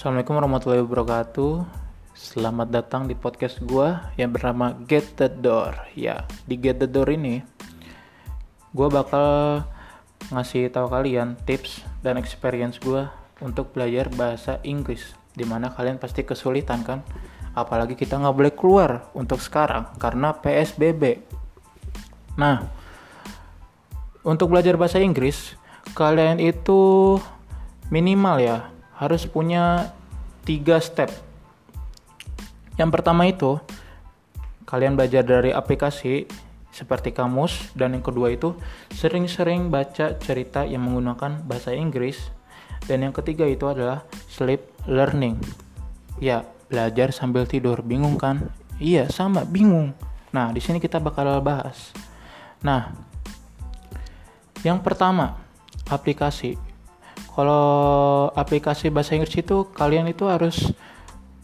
Assalamualaikum warahmatullahi wabarakatuh. Selamat datang di podcast gua yang bernama Get the Door. Ya, di Get the Door ini gua bakal ngasih tahu kalian tips dan experience gua untuk belajar bahasa Inggris. Di mana kalian pasti kesulitan kan? Apalagi kita nggak boleh keluar untuk sekarang karena PSBB. Nah, untuk belajar bahasa Inggris, kalian itu minimal ya harus punya tiga step. Yang pertama itu kalian belajar dari aplikasi seperti kamus dan yang kedua itu sering-sering baca cerita yang menggunakan bahasa Inggris dan yang ketiga itu adalah sleep learning. Ya, belajar sambil tidur. Bingung kan? Iya, sama, bingung. Nah, di sini kita bakal bahas. Nah, yang pertama, aplikasi. Kalau aplikasi bahasa Inggris itu kalian itu harus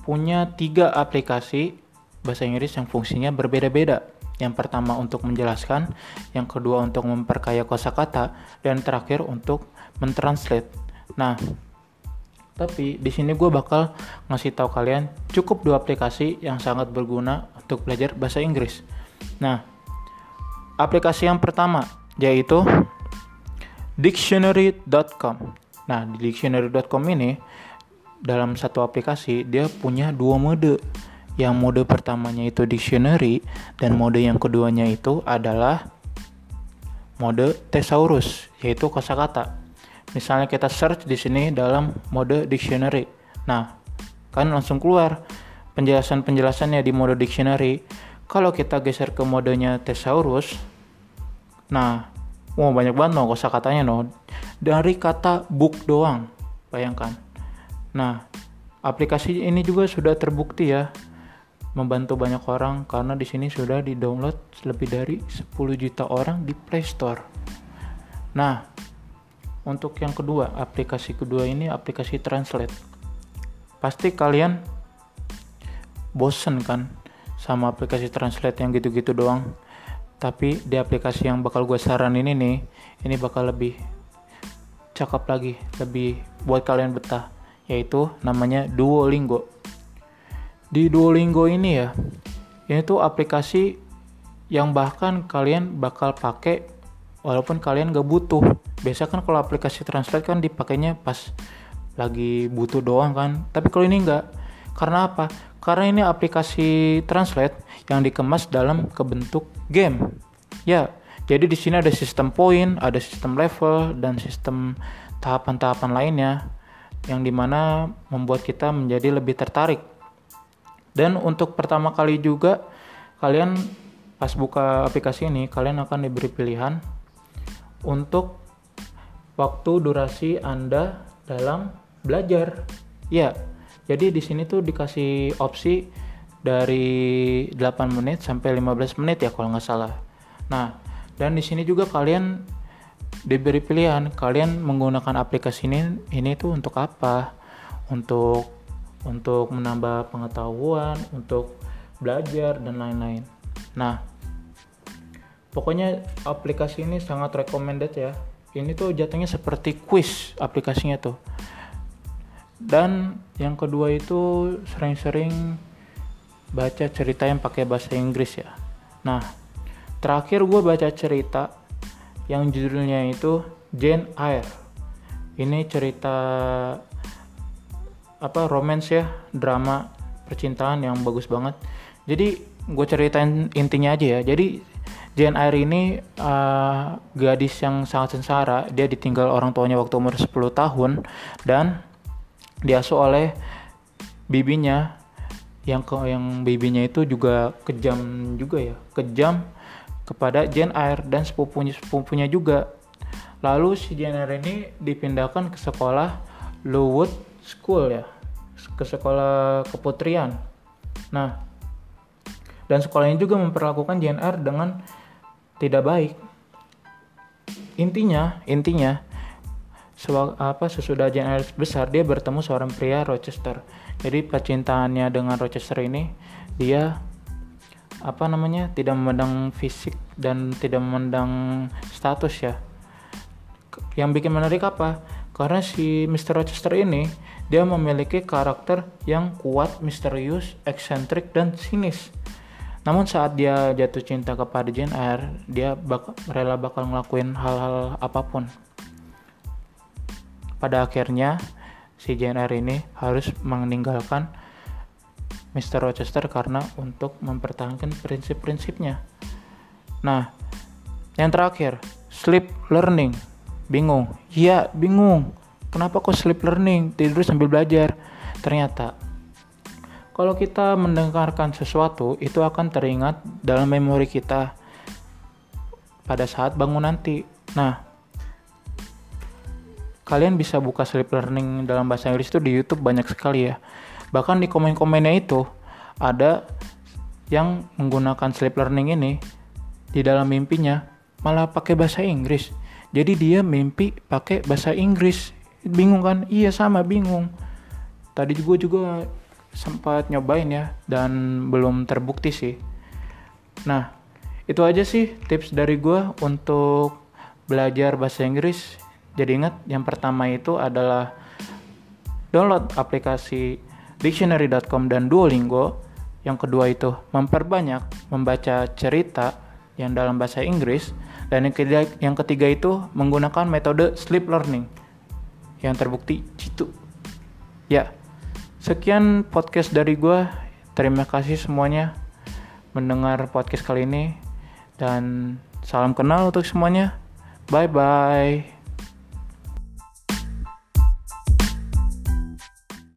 punya tiga aplikasi bahasa Inggris yang fungsinya berbeda-beda. Yang pertama untuk menjelaskan, yang kedua untuk memperkaya kosakata, dan terakhir untuk mentranslate. Nah, tapi di sini gue bakal ngasih tahu kalian cukup dua aplikasi yang sangat berguna untuk belajar bahasa Inggris. Nah, aplikasi yang pertama yaitu dictionary.com. Nah, di dictionary.com ini dalam satu aplikasi dia punya dua mode. Yang mode pertamanya itu dictionary dan mode yang keduanya itu adalah mode thesaurus, yaitu kosakata. Misalnya kita search di sini dalam mode dictionary. Nah, kan langsung keluar penjelasan-penjelasannya di mode dictionary. Kalau kita geser ke modenya thesaurus, nah, wow banyak banget no kosakatanya no. Dari kata book doang, bayangkan. Nah, aplikasi ini juga sudah terbukti ya membantu banyak orang karena di sini sudah di-download lebih dari 10 juta orang di Play Store. Nah, untuk yang kedua, aplikasi kedua ini aplikasi Translate. Pasti kalian bosen kan sama aplikasi Translate yang gitu-gitu doang. Tapi di aplikasi yang bakal gue saranin ini, ini bakal lebih cakep lagi, lebih buat kalian betah, yaitu namanya Duolingo. Di Duolingo ini ya ini tuh aplikasi yang bahkan kalian bakal pakai walaupun kalian gak butuh. Biasa kan kalau aplikasi translate kan dipakainya pas lagi butuh doang kan tapi kalau ini enggak karena apa? Karena ini aplikasi translate yang dikemas dalam kebentuk game. Ya jadi di sini ada sistem poin ada sistem level dan sistem tahapan-tahapan lainnya yang di mana membuat kita menjadi lebih tertarik dan untuk pertama kali juga kalian pas buka aplikasi ini kalian akan diberi pilihan untuk waktu durasi Anda dalam belajar. Ya. Jadi di sini tuh dikasih opsi dari 8 menit sampai 15 menit ya kalau nggak salah. Nah, dan di sini juga kalian diberi pilihan kalian menggunakan aplikasi ini ini tuh untuk apa? Untuk untuk menambah pengetahuan, untuk belajar dan lain-lain. Nah, pokoknya aplikasi ini sangat recommended ya. Ini tuh jatuhnya seperti quiz aplikasinya tuh. Dan yang kedua itu sering-sering baca cerita yang pakai bahasa Inggris ya. Nah, terakhir gue baca cerita yang judulnya itu Jane Eyre. Ini cerita apa romance ya drama percintaan yang bagus banget. Jadi gue ceritain intinya aja ya. Jadi Jane Eyre ini uh, gadis yang sangat sengsara. Dia ditinggal orang tuanya waktu umur 10 tahun dan diasuh oleh bibinya. Yang ke yang bibinya itu juga kejam juga ya. Kejam kepada Jane Eyre dan sepupunya sepupunya juga lalu si Jane Eyre ini dipindahkan ke sekolah Lowood School ya ke sekolah keputrian. Nah, dan sekolah ini juga memperlakukan JNR dengan tidak baik. Intinya, intinya apa sesudah JNR besar dia bertemu seorang pria Rochester. Jadi percintaannya dengan Rochester ini dia apa namanya tidak memandang fisik dan tidak memandang status ya. Yang bikin menarik apa? Karena si Mr. Rochester ini dia memiliki karakter yang kuat, misterius, eksentrik dan sinis. Namun saat dia jatuh cinta kepada Jane Eyre, dia bak rela bakal ngelakuin hal-hal apa pun. Pada akhirnya si Jane Eyre ini harus meninggalkan Mr. Rochester karena untuk mempertahankan prinsip-prinsipnya. Nah, yang terakhir, sleep learning. Bingung? Iya, bingung. Kenapa kok sleep learning? Tidur sambil belajar. Ternyata, kalau kita mendengarkan sesuatu, itu akan teringat dalam memori kita pada saat bangun nanti. Nah, kalian bisa buka sleep learning dalam bahasa Inggris itu di YouTube banyak sekali ya. Bahkan di komen-komennya itu ada yang menggunakan sleep learning ini di dalam mimpinya malah pakai bahasa Inggris. Jadi dia mimpi pakai bahasa Inggris. Bingung kan? Iya sama bingung. Tadi gue juga sempat nyobain ya dan belum terbukti sih. Nah, itu aja sih tips dari gue untuk belajar bahasa Inggris. Jadi ingat yang pertama itu adalah download aplikasi dictionary.com dan Duolingo. Yang kedua itu memperbanyak membaca cerita yang dalam bahasa Inggris dan yang ketiga, yang ketiga itu menggunakan metode sleep learning yang terbukti jitu. Ya, sekian podcast dari gue. Terima kasih semuanya mendengar podcast kali ini dan salam kenal untuk semuanya. Bye bye.